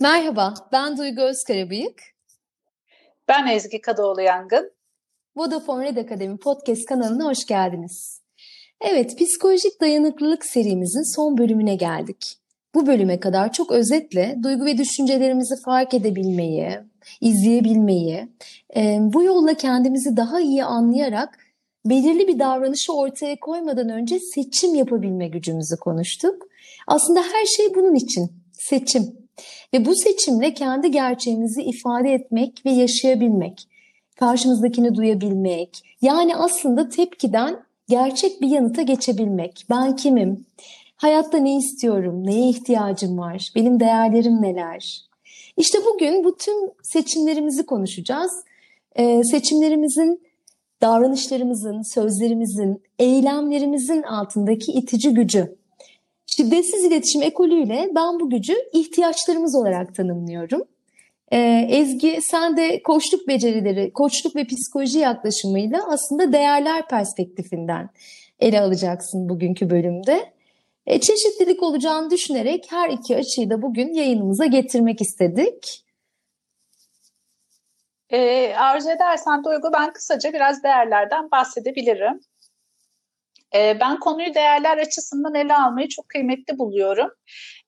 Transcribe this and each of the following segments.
Merhaba, ben Duygu Özkarabıyık. Ben Ezgi Kadıoğlu Yangın. Vodafone Red Akademi Podcast kanalına hoş geldiniz. Evet, psikolojik dayanıklılık serimizin son bölümüne geldik. Bu bölüme kadar çok özetle duygu ve düşüncelerimizi fark edebilmeyi, izleyebilmeyi, bu yolla kendimizi daha iyi anlayarak belirli bir davranışı ortaya koymadan önce seçim yapabilme gücümüzü konuştuk. Aslında her şey bunun için, seçim. Ve bu seçimle kendi gerçeğimizi ifade etmek ve yaşayabilmek, karşımızdakini duyabilmek, yani aslında tepkiden gerçek bir yanıta geçebilmek. Ben kimim? Hayatta ne istiyorum? Neye ihtiyacım var? Benim değerlerim neler? İşte bugün bu tüm seçimlerimizi konuşacağız. Ee, seçimlerimizin, davranışlarımızın, sözlerimizin, eylemlerimizin altındaki itici gücü. Şiddetsiz iletişim ekolüyle ben bu gücü ihtiyaçlarımız olarak tanımlıyorum. Ee, Ezgi sen de koçluk becerileri, koçluk ve psikoloji yaklaşımıyla aslında değerler perspektifinden ele alacaksın bugünkü bölümde. E, çeşitlilik olacağını düşünerek her iki açıyı da bugün yayınımıza getirmek istedik. E, arzu edersen Duygu ben kısaca biraz değerlerden bahsedebilirim. E, ben konuyu değerler açısından ele almayı çok kıymetli buluyorum.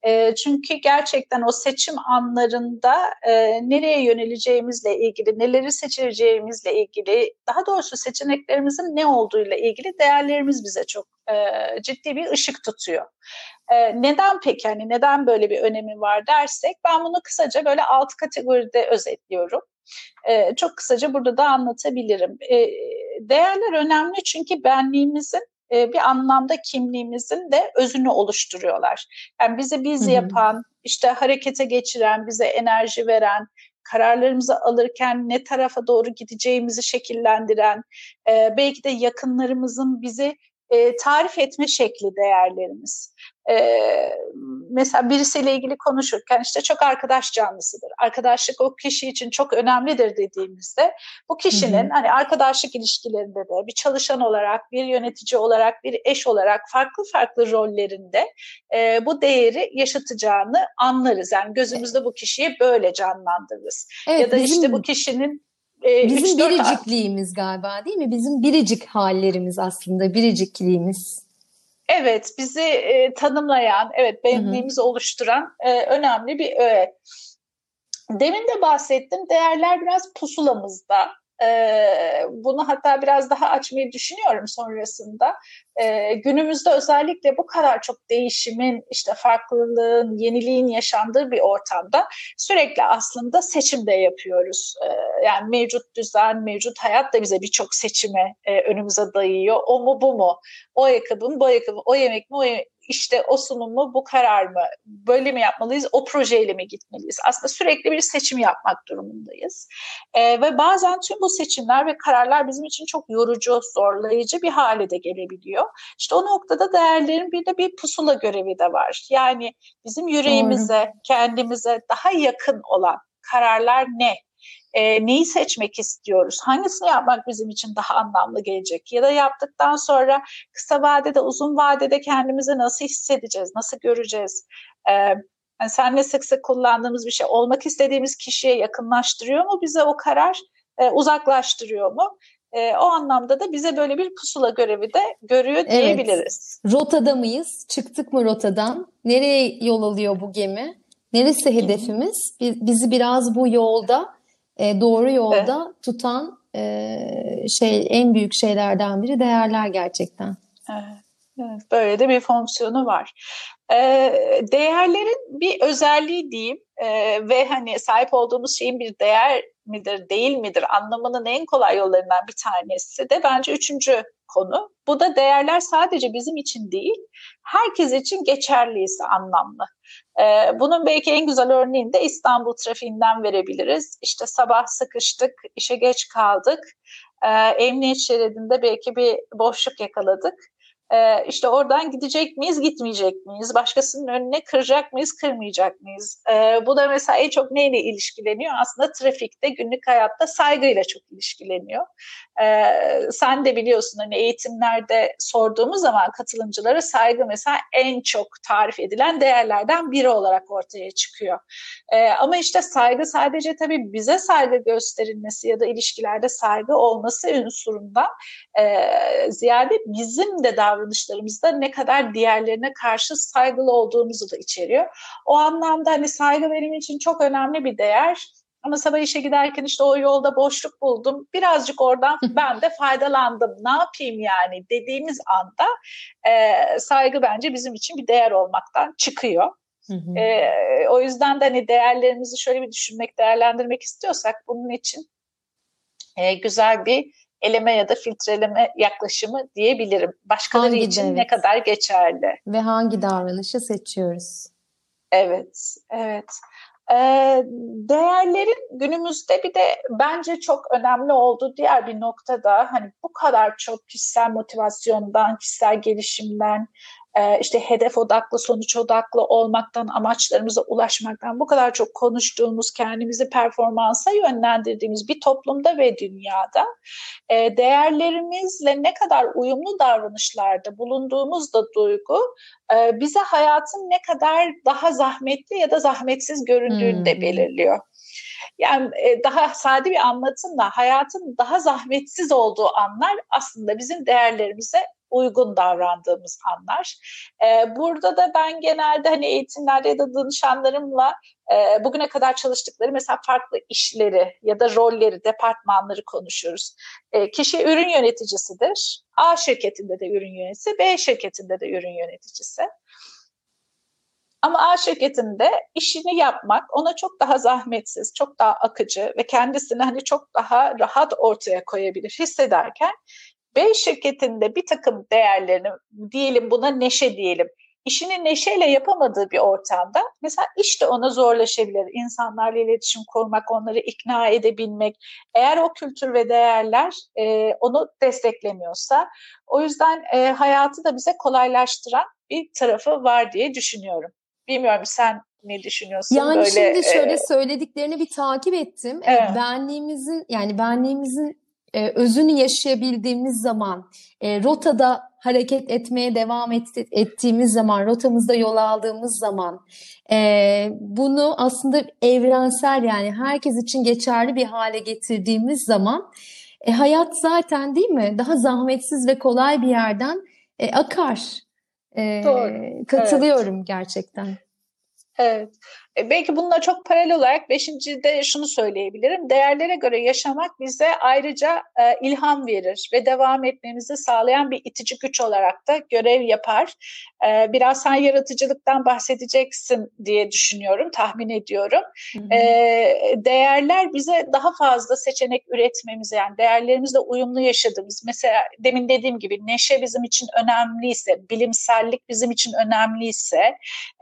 E, çünkü gerçekten o seçim anlarında e, nereye yöneleceğimizle ilgili, neleri seçeceğimizle ilgili, daha doğrusu seçeneklerimizin ne olduğuyla ilgili değerlerimiz bize çok e, ciddi bir ışık tutuyor. E, neden peki hani neden böyle bir önemi var dersek ben bunu kısaca böyle alt kategoride özetliyorum. Çok kısaca burada da anlatabilirim. Değerler önemli çünkü benliğimizin e, bir anlamda kimliğimizin de özünü oluşturuyorlar. Yani bizi biz Hı-hı. yapan, işte harekete geçiren, bize enerji veren, kararlarımızı alırken ne tarafa doğru gideceğimizi şekillendiren, e, belki de yakınlarımızın bizi e, tarif etme şekli değerlerimiz e, mesela birisiyle ilgili konuşurken işte çok arkadaş canlısıdır. Arkadaşlık o kişi için çok önemlidir dediğimizde bu kişinin hı hı. hani arkadaşlık ilişkilerinde de bir çalışan olarak, bir yönetici olarak, bir eş olarak farklı farklı rollerinde e, bu değeri yaşatacağını anlarız. Yani gözümüzde bu kişiyi böyle canlandırırız. Evet, ya da bizim... işte bu kişinin Bizim biricikliğimiz galiba değil mi? Bizim biricik hallerimiz aslında, biricikliğimiz. Evet, bizi e, tanımlayan, evet benliğimizi oluşturan e, önemli bir öğe. Demin de bahsettim, değerler biraz pusulamızda. E, bunu hatta biraz daha açmayı düşünüyorum sonrasında. E, günümüzde özellikle bu kadar çok değişimin, işte farklılığın, yeniliğin yaşandığı bir ortamda sürekli aslında seçim de yapıyoruz. E, yani mevcut düzen, mevcut hayat da bize birçok seçime e, önümüze dayıyor. O mu bu mu? O ayakkabı bu ayakkabı? O yemek mi, o işte o sunum mu, bu karar mı, böyle mi yapmalıyız, o projeyle mi gitmeliyiz? Aslında sürekli bir seçim yapmak durumundayız. E, ve bazen tüm bu seçimler ve kararlar bizim için çok yorucu, zorlayıcı bir hale de gelebiliyor. İşte o noktada değerlerin bir de bir pusula görevi de var. Yani bizim yüreğimize, Doğru. kendimize daha yakın olan kararlar ne? E, neyi seçmek istiyoruz? Hangisini yapmak bizim için daha anlamlı gelecek? Ya da yaptıktan sonra kısa vadede, uzun vadede kendimizi nasıl hissedeceğiz? Nasıl göreceğiz? E, yani senle sık sık kullandığımız bir şey olmak istediğimiz kişiye yakınlaştırıyor mu bize o karar? E, uzaklaştırıyor mu? E, o anlamda da bize böyle bir pusula görevi de görüyor diyebiliriz. Evet. Rotada mıyız? Çıktık mı rotadan? Nereye yol alıyor bu gemi? Neresi hedefimiz? Bizi biraz bu yolda e, doğru yolda evet. tutan e, şey en büyük şeylerden biri değerler gerçekten. Evet. Evet, böyle de bir fonksiyonu var. Ee, değerlerin bir özelliği diyeyim e, ve hani sahip olduğumuz şeyin bir değer midir, değil midir anlamanın en kolay yollarından bir tanesi de bence üçüncü konu. Bu da değerler sadece bizim için değil, herkes için geçerliyse anlamlı. Ee, bunun belki en güzel örneğini de İstanbul trafiğinden verebiliriz. İşte sabah sıkıştık, işe geç kaldık, ee, emniyet şeridinde belki bir boşluk yakaladık. Ee, işte oradan gidecek miyiz, gitmeyecek miyiz? Başkasının önüne kıracak mıyız, kırmayacak mıyız? Ee, bu da mesela en çok neyle ilişkileniyor? Aslında trafikte, günlük hayatta saygıyla çok ilişkileniyor. Ee, sen de biliyorsun hani eğitimlerde sorduğumuz zaman katılımcılara saygı mesela en çok tarif edilen değerlerden biri olarak ortaya çıkıyor. ama işte saygı sadece tabii bize saygı gösterilmesi ya da ilişkilerde saygı olması unsurundan e, ziyade bizim de davranışlarımız davranışlarımızda ne kadar diğerlerine karşı saygılı olduğumuzu da içeriyor. O anlamda hani saygı benim için çok önemli bir değer. Ama sabah işe giderken işte o yolda boşluk buldum. Birazcık oradan ben de faydalandım. Ne yapayım yani dediğimiz anda e, saygı bence bizim için bir değer olmaktan çıkıyor. E, o yüzden de hani değerlerimizi şöyle bir düşünmek, değerlendirmek istiyorsak bunun için e, güzel bir eleme ya da filtreleme yaklaşımı diyebilirim. Başkaları hangi için evet. ne kadar geçerli. Ve hangi davranışı seçiyoruz? Evet, evet. Ee, değerlerin günümüzde bir de bence çok önemli olduğu diğer bir noktada hani bu kadar çok kişisel motivasyondan, kişisel gelişimden, e, işte hedef odaklı, sonuç odaklı olmaktan, amaçlarımıza ulaşmaktan bu kadar çok konuştuğumuz, kendimizi performansa yönlendirdiğimiz bir toplumda ve dünyada e, değerlerimizle ne kadar uyumlu davranışlarda bulunduğumuz da duygu e, bize hayatın ne kadar daha zahmetli ya da zahmetsiz göründüğünü de hmm. belirliyor. Yani daha sade bir anlatımla hayatın daha zahmetsiz olduğu anlar aslında bizim değerlerimize uygun davrandığımız anlar. E, burada da ben genelde hani eğitimlerde ya da danışanlarımla e, bugüne kadar çalıştıkları mesela farklı işleri ya da rolleri, departmanları konuşuyoruz. E, kişi ürün yöneticisidir. A şirketinde de ürün yöneticisi, B şirketinde de ürün yöneticisi. Ama A şirketinde işini yapmak ona çok daha zahmetsiz, çok daha akıcı ve kendisini hani çok daha rahat ortaya koyabilir hissederken B şirketinde bir takım değerlerini diyelim buna neşe diyelim işini neşeyle yapamadığı bir ortamda mesela iş de ona zorlaşabilir. İnsanlarla iletişim kurmak, onları ikna edebilmek. Eğer o kültür ve değerler e, onu desteklemiyorsa o yüzden e, hayatı da bize kolaylaştıran bir tarafı var diye düşünüyorum. Bilmiyorum sen ne düşünüyorsun? Yani böyle, şimdi şöyle e... söylediklerini bir takip ettim. Evet. Benliğimizin yani benliğimizin e, özünü yaşayabildiğimiz zaman, e, rotada hareket etmeye devam et, ettiğimiz zaman, rotamızda yol aldığımız zaman, e, bunu aslında evrensel yani herkes için geçerli bir hale getirdiğimiz zaman, e, hayat zaten değil mi daha zahmetsiz ve kolay bir yerden e, akar. E, Doğru. Katılıyorum evet. gerçekten. Evet. E, belki bununla çok paralel olarak beşincide şunu söyleyebilirim. Değerlere göre yaşamak bize ayrıca e, ilham verir ve devam etmemizi sağlayan bir itici güç olarak da görev yapar. E, biraz sen yaratıcılıktan bahsedeceksin diye düşünüyorum, tahmin ediyorum. Hı hı. E, değerler bize daha fazla seçenek üretmemize yani değerlerimizle uyumlu yaşadığımız mesela demin dediğim gibi neşe bizim için önemliyse, bilimsellik bizim için önemliyse,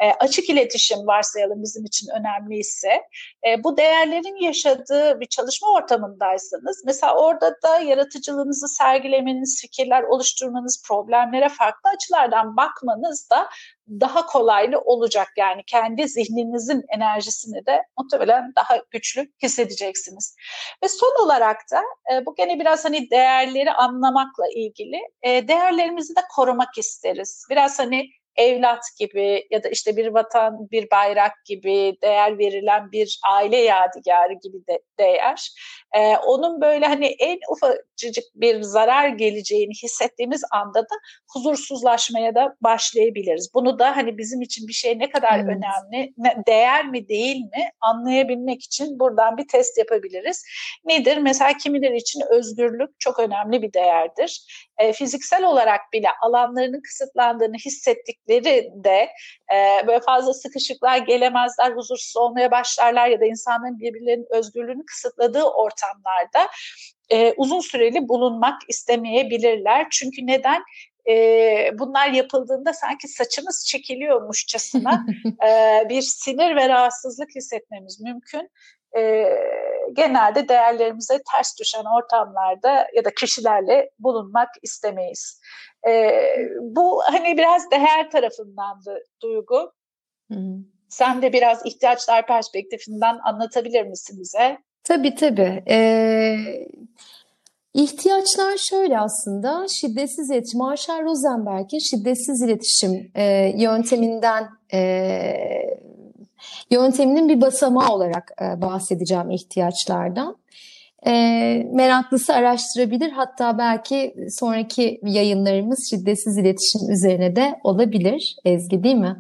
e, açık iletişim varsayalım bizim bizim için önemliyse e, bu değerlerin yaşadığı bir çalışma ortamındaysanız mesela orada da yaratıcılığınızı sergilemeniz, fikirler oluşturmanız, problemlere farklı açılardan bakmanız da daha kolaylı olacak. Yani kendi zihninizin enerjisini de muhtemelen daha güçlü hissedeceksiniz. Ve son olarak da e, bu gene biraz hani değerleri anlamakla ilgili. E, değerlerimizi de korumak isteriz. Biraz hani evlat gibi ya da işte bir vatan, bir bayrak gibi değer verilen bir aile yadigarı gibi de değer. Ee, onun böyle hani en ufacık bir zarar geleceğini hissettiğimiz anda da huzursuzlaşmaya da başlayabiliriz. Bunu da hani bizim için bir şey ne kadar evet. önemli, ne, değer mi değil mi anlayabilmek için buradan bir test yapabiliriz. Nedir? Mesela kimileri için özgürlük çok önemli bir değerdir. E, fiziksel olarak bile alanlarının kısıtlandığını hissettikleri de e, böyle fazla sıkışıklar gelemezler, huzursuz olmaya başlarlar ya da insanların birbirlerinin özgürlüğünü kısıtladığı ortamlarda e, uzun süreli bulunmak istemeyebilirler. Çünkü neden? e, bunlar yapıldığında sanki saçımız çekiliyormuşçasına e, bir sinir ve rahatsızlık hissetmemiz mümkün e, genelde değerlerimize ters düşen ortamlarda ya da kişilerle bulunmak istemeyiz. E, bu hani biraz değer tarafındandı Duygu. Hı hı. Sen de biraz ihtiyaçlar perspektifinden anlatabilir misin bize? Tabii tabii. Ee, ihtiyaçlar şöyle aslında şiddetsiz iletişim. Marshall Rosenberg'in şiddetsiz iletişim e, yönteminden e, yönteminin bir basamağı olarak e, bahsedeceğim ihtiyaçlardan. E, meraklısı araştırabilir. Hatta belki sonraki yayınlarımız şiddetsiz iletişim üzerine de olabilir. Ezgi değil mi?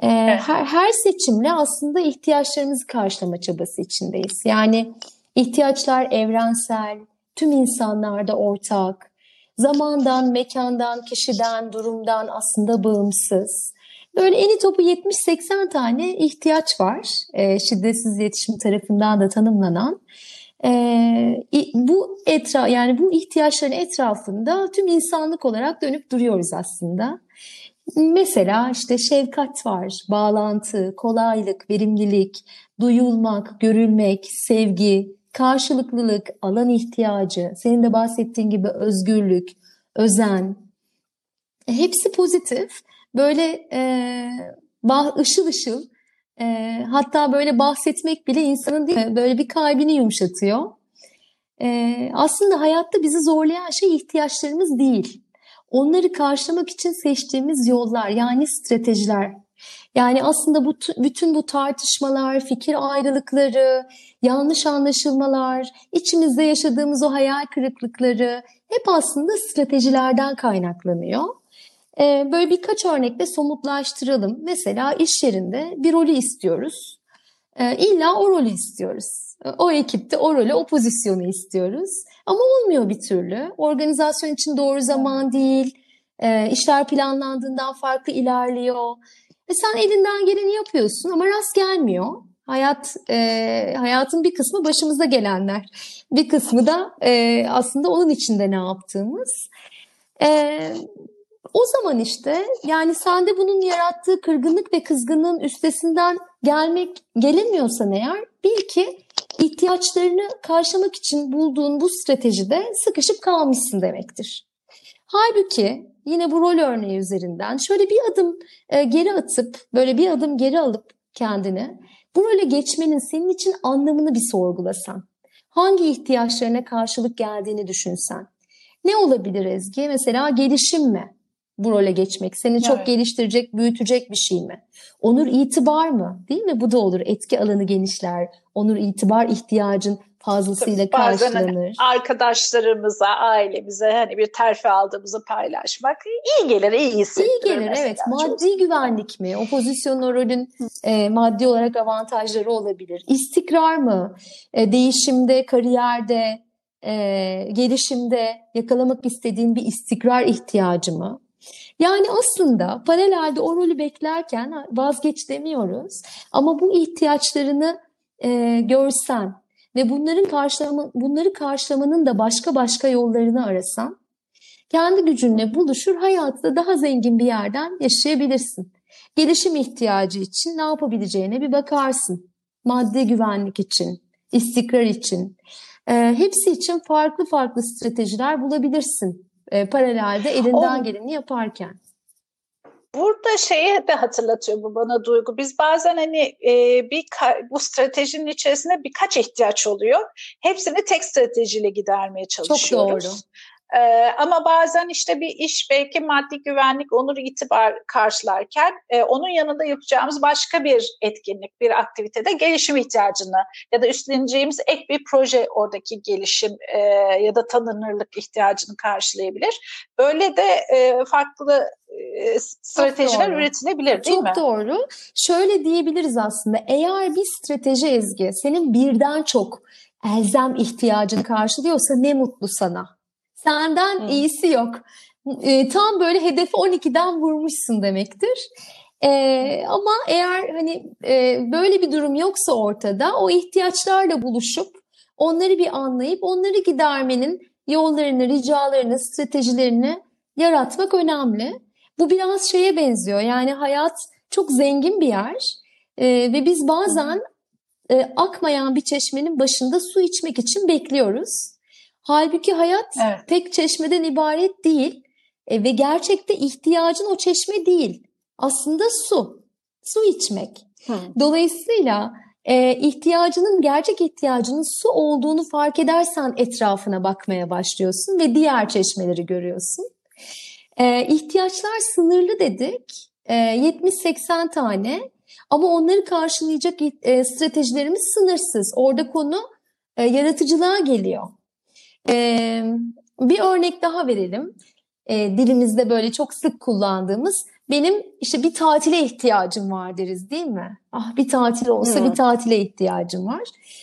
E, evet. her, her seçimle aslında ihtiyaçlarımızı karşılama çabası içindeyiz. Yani ihtiyaçlar evrensel, tüm insanlarda ortak, zamandan, mekandan, kişiden, durumdan aslında bağımsız. Böyle eni topu 70-80 tane ihtiyaç var e, şiddetsiz iletişim tarafından da tanımlanan. E, bu etra yani bu ihtiyaçların etrafında tüm insanlık olarak dönüp duruyoruz aslında. Mesela işte şefkat var, bağlantı, kolaylık, verimlilik, duyulmak, görülmek, sevgi, karşılıklılık, alan ihtiyacı, senin de bahsettiğin gibi özgürlük, özen. Hepsi pozitif. Böyle e, ışıl ışıl e, hatta böyle bahsetmek bile insanın değil mi? böyle bir kalbini yumuşatıyor. E, aslında hayatta bizi zorlayan şey ihtiyaçlarımız değil. Onları karşılamak için seçtiğimiz yollar yani stratejiler. Yani aslında bu bütün bu tartışmalar, fikir ayrılıkları, yanlış anlaşılmalar, içimizde yaşadığımız o hayal kırıklıkları hep aslında stratejilerden kaynaklanıyor. Ee, böyle birkaç örnekle somutlaştıralım. Mesela iş yerinde bir rolü istiyoruz. Ee, illa o rolü istiyoruz. O ekipte o rolü, o pozisyonu istiyoruz. Ama olmuyor bir türlü. Organizasyon için doğru zaman değil. E, işler planlandığından farklı ilerliyor. Ve sen elinden geleni yapıyorsun ama rast gelmiyor. Hayat e, hayatın bir kısmı başımıza gelenler. Bir kısmı da e, aslında onun içinde ne yaptığımız. E, o zaman işte yani sende bunun yarattığı kırgınlık ve kızgınlığın üstesinden gelmek gelemiyorsan eğer bil ki ihtiyaçlarını karşılamak için bulduğun bu stratejide sıkışıp kalmışsın demektir. Halbuki yine bu rol örneği üzerinden şöyle bir adım e, geri atıp böyle bir adım geri alıp kendini bu role geçmenin senin için anlamını bir sorgulasan. Hangi ihtiyaçlarına karşılık geldiğini düşünsen. Ne olabilir Ezgi? Mesela gelişim mi? Bu role geçmek? Seni çok evet. geliştirecek, büyütecek bir şey mi? Onur itibar mı? Değil mi? Bu da olur. Etki alanı genişler. Onur itibar ihtiyacın fazlasıyla Tabii hani karşılanır. Hani arkadaşlarımıza, ailemize hani bir terfi aldığımızı paylaşmak iyi gelir, iyi hissettirir. İyi gelir evet. Maddi çok... güvenlik mi? O pozisyonun, o rolün e, maddi olarak avantajları olabilir. İstikrar mı? E, değişimde, kariyerde, e, gelişimde yakalamak istediğin bir istikrar ihtiyacı mı? Yani aslında paralelde o rolü beklerken vazgeç demiyoruz. Ama bu ihtiyaçlarını e, görsen ve bunların karşılama, bunları karşılamanın da başka başka yollarını arasan, kendi gücünle buluşur hayatta daha zengin bir yerden yaşayabilirsin. Gelişim ihtiyacı için ne yapabileceğine bir bakarsın. Maddi güvenlik için, istikrar için, e, hepsi için farklı farklı stratejiler bulabilirsin e, paralelde elinden o, geleni yaparken. Burada şeyi de hatırlatıyor bu bana Duygu. Biz bazen hani e, bir bu stratejinin içerisinde birkaç ihtiyaç oluyor. Hepsini tek stratejiyle gidermeye çalışıyoruz. Çok doğru. Ee, ama bazen işte bir iş belki maddi güvenlik, onur itibar karşılarken e, onun yanında yapacağımız başka bir etkinlik, bir aktivitede gelişim ihtiyacını ya da üstleneceğimiz ek bir proje oradaki gelişim e, ya da tanınırlık ihtiyacını karşılayabilir. Böyle de e, farklı e, stratejiler üretilebilir değil Çok mi? Çok doğru. Şöyle diyebiliriz aslında eğer bir strateji ezgi senin birden çok elzem ihtiyacını karşılıyorsa ne mutlu sana. Senden hmm. iyisi yok. E, tam böyle hedefi 12'den vurmuşsun demektir. E, ama eğer hani e, böyle bir durum yoksa ortada o ihtiyaçlarla buluşup onları bir anlayıp onları gidermenin yollarını, ricalarını, stratejilerini yaratmak önemli. Bu biraz şeye benziyor. Yani hayat çok zengin bir yer e, ve biz bazen e, akmayan bir çeşmenin başında su içmek için bekliyoruz. Halbuki hayat evet. tek çeşmeden ibaret değil. E, ve gerçekte ihtiyacın o çeşme değil. Aslında su. Su içmek. Hı. Dolayısıyla e, ihtiyacının gerçek ihtiyacının su olduğunu fark edersen etrafına bakmaya başlıyorsun ve diğer çeşmeleri görüyorsun. E, ihtiyaçlar sınırlı dedik. E, 70-80 tane ama onları karşılayacak e, stratejilerimiz sınırsız. Orada konu e, yaratıcılığa geliyor. E, bir örnek daha verelim. E, dilimizde böyle çok sık kullandığımız benim işte bir tatile ihtiyacım var deriz değil mi? Ah bir tatil olsa hmm. bir tatile ihtiyacım var.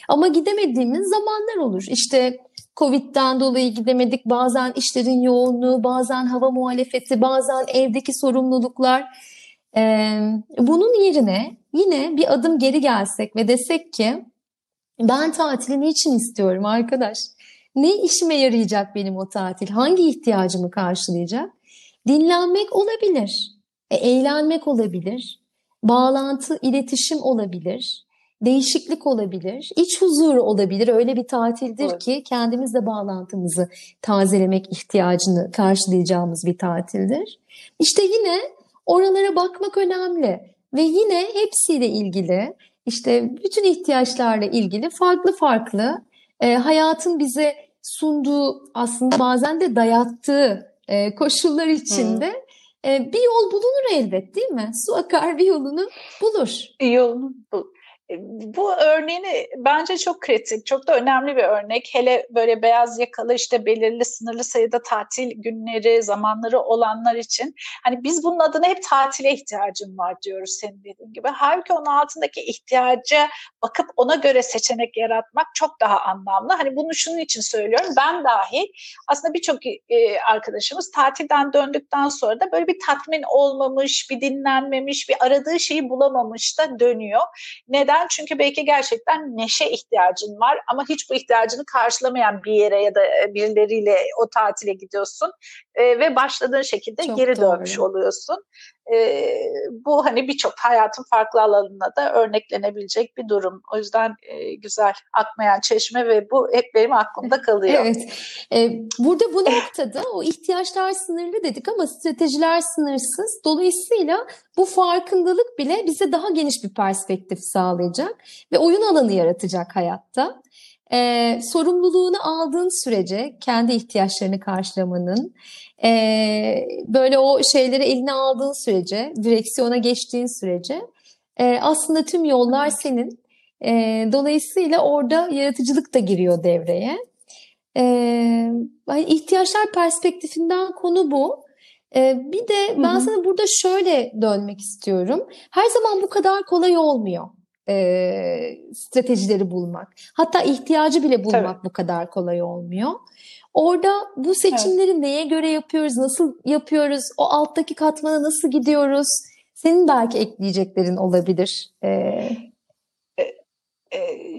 Ama gidemediğimiz zamanlar olur. İşte Covid'den dolayı gidemedik. Bazen işlerin yoğunluğu, bazen hava muhalefeti, bazen evdeki sorumluluklar. Ee, bunun yerine yine bir adım geri gelsek ve desek ki ben tatili niçin istiyorum arkadaş? Ne işime yarayacak benim o tatil? Hangi ihtiyacımı karşılayacak? Dinlenmek olabilir. E, eğlenmek olabilir. Bağlantı, iletişim olabilir. Değişiklik olabilir. iç huzur olabilir. Öyle bir tatildir evet. ki kendimizle bağlantımızı tazelemek ihtiyacını karşılayacağımız bir tatildir. İşte yine oralara bakmak önemli. Ve yine hepsiyle ilgili işte bütün ihtiyaçlarla ilgili farklı farklı e, hayatın bize sunduğu aslında bazen de dayattığı e, koşullar içinde e, bir yol bulunur elbet değil mi? Su akar bir yolunu bulur. Yolunu bul. Bu örneğini bence çok kritik, çok da önemli bir örnek. Hele böyle beyaz yakalı işte belirli sınırlı sayıda tatil günleri, zamanları olanlar için. Hani biz bunun adına hep tatile ihtiyacım var diyoruz senin dediğin gibi. Halbuki onun altındaki ihtiyaca bakıp ona göre seçenek yaratmak çok daha anlamlı. Hani bunu şunun için söylüyorum. Ben dahi aslında birçok e, arkadaşımız tatilden döndükten sonra da böyle bir tatmin olmamış, bir dinlenmemiş, bir aradığı şeyi bulamamış da dönüyor. Neden? Çünkü belki gerçekten neşe ihtiyacın var ama hiç bu ihtiyacını karşılamayan bir yere ya da e, birileriyle o tatile gidiyorsun e, ve başladığın şekilde Çok geri doğru. dönmüş oluyorsun. E, bu hani birçok hayatın farklı alanına da örneklenebilecek bir durum. O yüzden e, güzel akmayan çeşme ve bu hep benim aklımda kalıyor. Evet. E, burada bu noktada o ihtiyaçlar sınırlı dedik ama stratejiler sınırsız. Dolayısıyla bu farkındalık bile bize daha geniş bir perspektif sağlayacak ve oyun alanı yaratacak hayatta e, sorumluluğunu aldığın sürece kendi ihtiyaçlarını karşılamanın e, böyle o şeyleri eline aldığın sürece direksiyona geçtiğin sürece e, aslında tüm yollar senin. E, dolayısıyla orada yaratıcılık da giriyor devreye. E, ihtiyaçlar perspektifinden konu bu. E, bir de ben Hı-hı. sana burada şöyle dönmek istiyorum. Her zaman bu kadar kolay olmuyor e, stratejileri bulmak. Hatta ihtiyacı bile bulmak Tabii. bu kadar kolay olmuyor. Orada bu seçimleri evet. neye göre yapıyoruz, nasıl yapıyoruz, o alttaki katmana nasıl gidiyoruz? Senin belki ekleyeceklerin olabilir. Ee,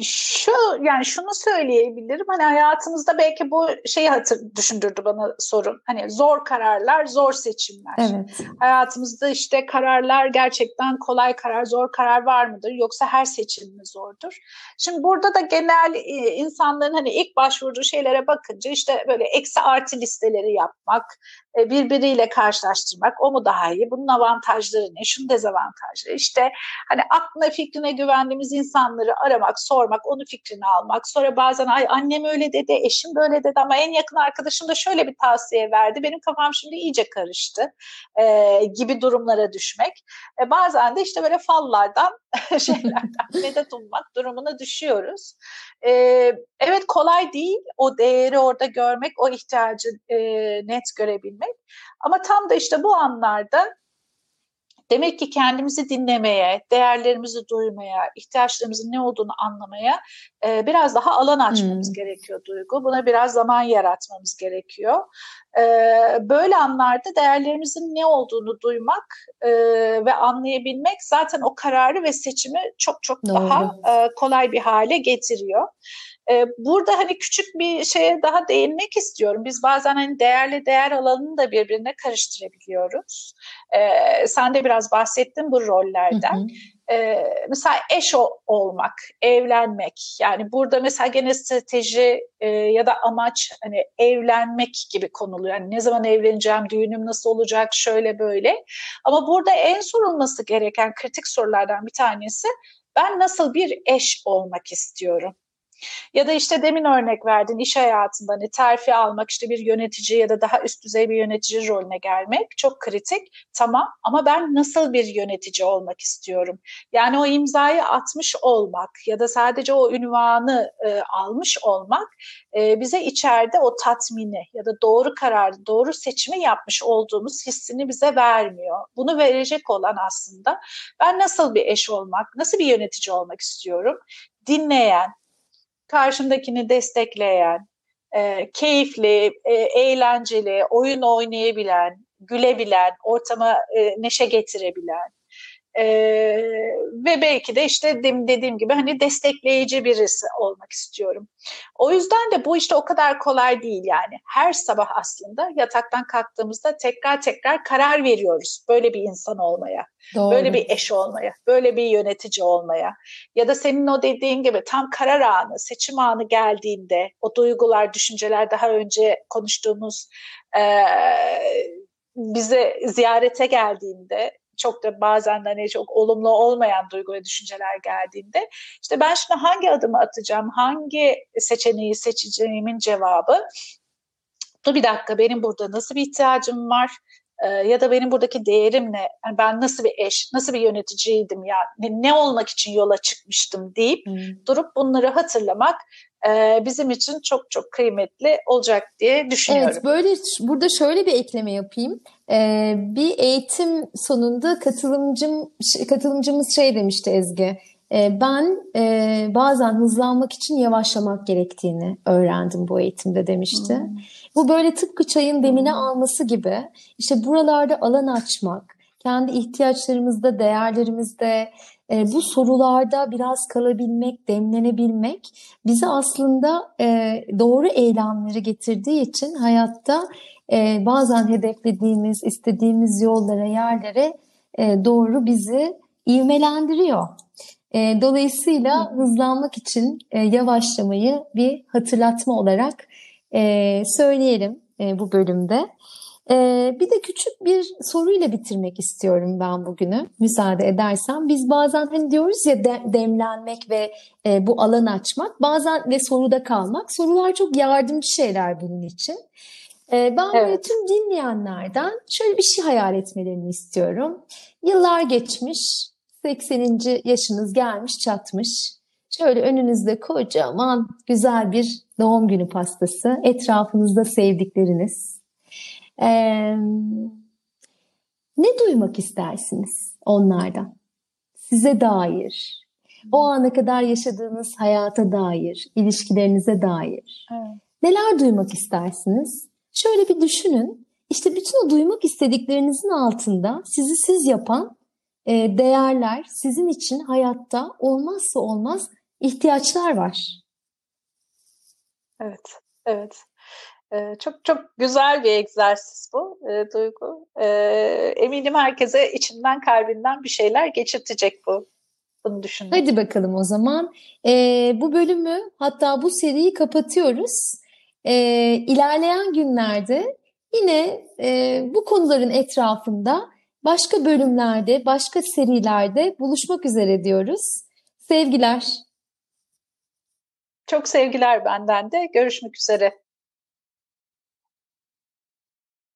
şu yani şunu söyleyebilirim. Hani hayatımızda belki bu şeyi hatır düşündürdü bana sorun hani zor kararlar zor seçimler. Evet. hayatımızda işte kararlar gerçekten kolay karar zor karar var mıdır? Yoksa her seçim mi zordur? Şimdi burada da genel insanların hani ilk başvurduğu şeylere bakınca işte böyle eksi artı listeleri yapmak e, birbiriyle karşılaştırmak o mu daha iyi bunun avantajları ne şunun dezavantajları. İşte hani aklına fikrine güvendiğimiz insanları aramak sormak onun fikrini almak. Sonra bazen ay annem öyle dedi eşim böyle dedi. Ama en yakın arkadaşım da şöyle bir tavsiye verdi benim kafam şimdi iyice karıştı e, gibi durumlara düşmek. E, bazen de işte böyle fallardan şeylerden medet ummak durumuna düşüyoruz. E, evet kolay değil. O değeri orada görmek o ihtiyacı e, net görebilmek etmek. Ama tam da işte bu anlarda Demek ki kendimizi dinlemeye, değerlerimizi duymaya, ihtiyaçlarımızın ne olduğunu anlamaya e, biraz daha alan açmamız hmm. gerekiyor Duygu. Buna biraz zaman yaratmamız gerekiyor. E, böyle anlarda değerlerimizin ne olduğunu duymak e, ve anlayabilmek zaten o kararı ve seçimi çok çok Doğru. daha e, kolay bir hale getiriyor. E, burada hani küçük bir şeye daha değinmek istiyorum. Biz bazen hani değerli değer alanını da birbirine karıştırabiliyoruz. E, sen de biraz bahsettin bu rollerden. Hı hı. e, mesela eş olmak, evlenmek yani burada mesela gene strateji e, ya da amaç hani evlenmek gibi konuluyor. Yani ne zaman evleneceğim, düğünüm nasıl olacak, şöyle böyle. Ama burada en sorulması gereken kritik sorulardan bir tanesi ben nasıl bir eş olmak istiyorum? Ya da işte demin örnek verdin iş hayatında hani terfi almak işte bir yönetici ya da daha üst düzey bir yönetici rolüne gelmek çok kritik. Tamam ama ben nasıl bir yönetici olmak istiyorum? Yani o imzayı atmış olmak ya da sadece o ünvanı e, almış olmak e, bize içeride o tatmini ya da doğru kararı, doğru seçimi yapmış olduğumuz hissini bize vermiyor. Bunu verecek olan aslında ben nasıl bir eş olmak, nasıl bir yönetici olmak istiyorum? Dinleyen, karşımdakini destekleyen, e, keyifli, e, eğlenceli, oyun oynayabilen, gülebilen, ortama e, neşe getirebilen, ee, ve belki de işte dediğim gibi hani destekleyici birisi olmak istiyorum. O yüzden de bu işte o kadar kolay değil yani. Her sabah aslında yataktan kalktığımızda tekrar tekrar karar veriyoruz böyle bir insan olmaya. Doğru. Böyle bir eş olmaya, böyle bir yönetici olmaya. Ya da senin o dediğin gibi tam karar anı, seçim anı geldiğinde o duygular, düşünceler daha önce konuştuğumuz e, bize ziyarete geldiğinde çok da bazen hani çok olumlu olmayan duygu ve düşünceler geldiğinde işte ben şimdi hangi adımı atacağım, hangi seçeneği seçeceğimin cevabı dur bir dakika benim burada nasıl bir ihtiyacım var ya da benim buradaki değerim ne? Yani ben nasıl bir eş, nasıl bir yöneticiydim ya, ne, ne olmak için yola çıkmıştım deyip hmm. durup bunları hatırlamak e, bizim için çok çok kıymetli olacak diye düşünüyorum. Evet, böyle burada şöyle bir ekleme yapayım. Ee, bir eğitim sonunda katılımcım katılımcımız şey demişti Ezgi. E, ben e, bazen hızlanmak için yavaşlamak gerektiğini öğrendim bu eğitimde demişti. Hmm. Bu böyle tıpkı çayın demine hmm. alması gibi işte buralarda alan açmak, kendi ihtiyaçlarımızda, değerlerimizde, e, bu sorularda biraz kalabilmek, demlenebilmek bizi aslında e, doğru eylemleri getirdiği için hayatta e, bazen hedeflediğimiz, istediğimiz yollara, yerlere e, doğru bizi ivmelendiriyor. E, dolayısıyla hızlanmak için e, yavaşlamayı bir hatırlatma olarak e, söyleyelim e, bu bölümde. Ee, bir de küçük bir soruyla bitirmek istiyorum ben bugünü müsaade edersen. Biz bazen hani diyoruz ya de, demlenmek ve e, bu alan açmak bazen ve soruda kalmak. Sorular çok yardımcı şeyler bunun için. Ee, ben evet. tüm dinleyenlerden şöyle bir şey hayal etmelerini istiyorum. Yıllar geçmiş, 80. yaşınız gelmiş çatmış. Şöyle önünüzde kocaman güzel bir doğum günü pastası, etrafınızda sevdikleriniz, ee, ne duymak istersiniz onlardan? Size dair, o ana kadar yaşadığınız hayata dair, ilişkilerinize dair. Evet. Neler duymak istersiniz? Şöyle bir düşünün. İşte bütün o duymak istediklerinizin altında sizi siz yapan e, değerler, sizin için hayatta olmazsa olmaz ihtiyaçlar var. Evet, evet. Ee, çok çok güzel bir egzersiz bu e, Duygu. E, eminim herkese içinden kalbinden bir şeyler geçirtecek bu. Bunu düşündüm. Hadi bakalım o zaman. E, bu bölümü hatta bu seriyi kapatıyoruz. E, ilerleyen günlerde yine e, bu konuların etrafında başka bölümlerde, başka serilerde buluşmak üzere diyoruz. Sevgiler. Çok sevgiler benden de. Görüşmek üzere.